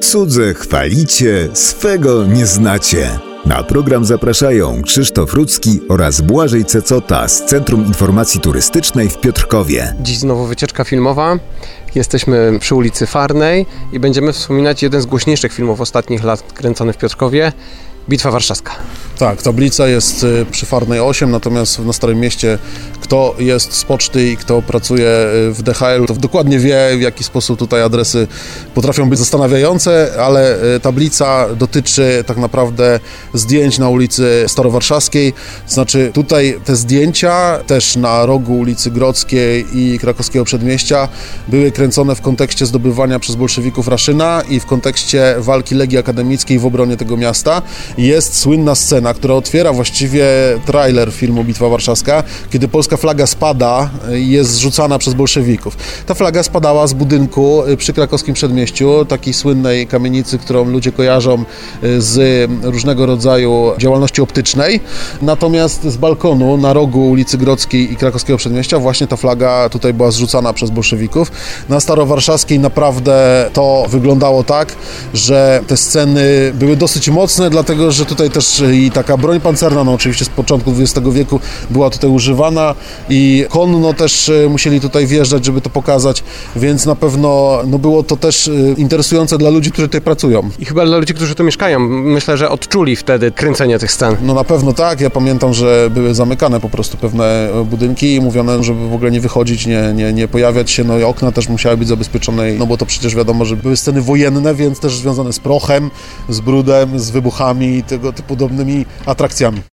Cudze chwalicie, swego nie znacie. Na program zapraszają Krzysztof Rudzki oraz Błażej Cecota z Centrum Informacji Turystycznej w Piotrkowie. Dziś znowu wycieczka filmowa. Jesteśmy przy ulicy Farnej i będziemy wspominać jeden z głośniejszych filmów ostatnich lat kręcony w Piotrkowie. Bitwa Warszawska. Tak, tablica jest y, przy Farnej 8, natomiast na Starym Mieście kto jest z poczty i kto pracuje y, w DHL, to dokładnie wie, w jaki sposób tutaj adresy potrafią być zastanawiające, ale y, tablica dotyczy tak naprawdę zdjęć na ulicy Starowarszawskiej. Znaczy tutaj te zdjęcia też na rogu ulicy Grodzkiej i krakowskiego przedmieścia były kręcone w kontekście zdobywania przez bolszewików Raszyna i w kontekście walki Legii Akademickiej w obronie tego miasta. Jest słynna scena, która otwiera właściwie trailer filmu Bitwa Warszawska, kiedy polska flaga spada i jest zrzucana przez bolszewików. Ta flaga spadała z budynku przy krakowskim przedmieściu, takiej słynnej kamienicy, którą ludzie kojarzą z różnego rodzaju działalności optycznej. Natomiast z balkonu na rogu ulicy Grodzkiej i krakowskiego przedmieścia właśnie ta flaga tutaj była zrzucana przez bolszewików. Na Starowarszawskiej naprawdę to wyglądało tak, że te sceny były dosyć mocne, dlatego że tutaj też i taka broń pancerna, no oczywiście z początku XX wieku była tutaj używana i konno też e, musieli tutaj wjeżdżać, żeby to pokazać, więc na pewno no było to też e, interesujące dla ludzi, którzy tutaj pracują. I chyba dla ludzi, którzy tu mieszkają, myślę, że odczuli wtedy kręcenie tych scen. No na pewno tak, ja pamiętam, że były zamykane po prostu pewne budynki i mówione, żeby w ogóle nie wychodzić, nie, nie, nie pojawiać się, no i okna też musiały być zabezpieczone, no bo to przecież wiadomo, że były sceny wojenne, więc też związane z prochem, z brudem, z wybuchami i tego typu podobnymi atrakcjami.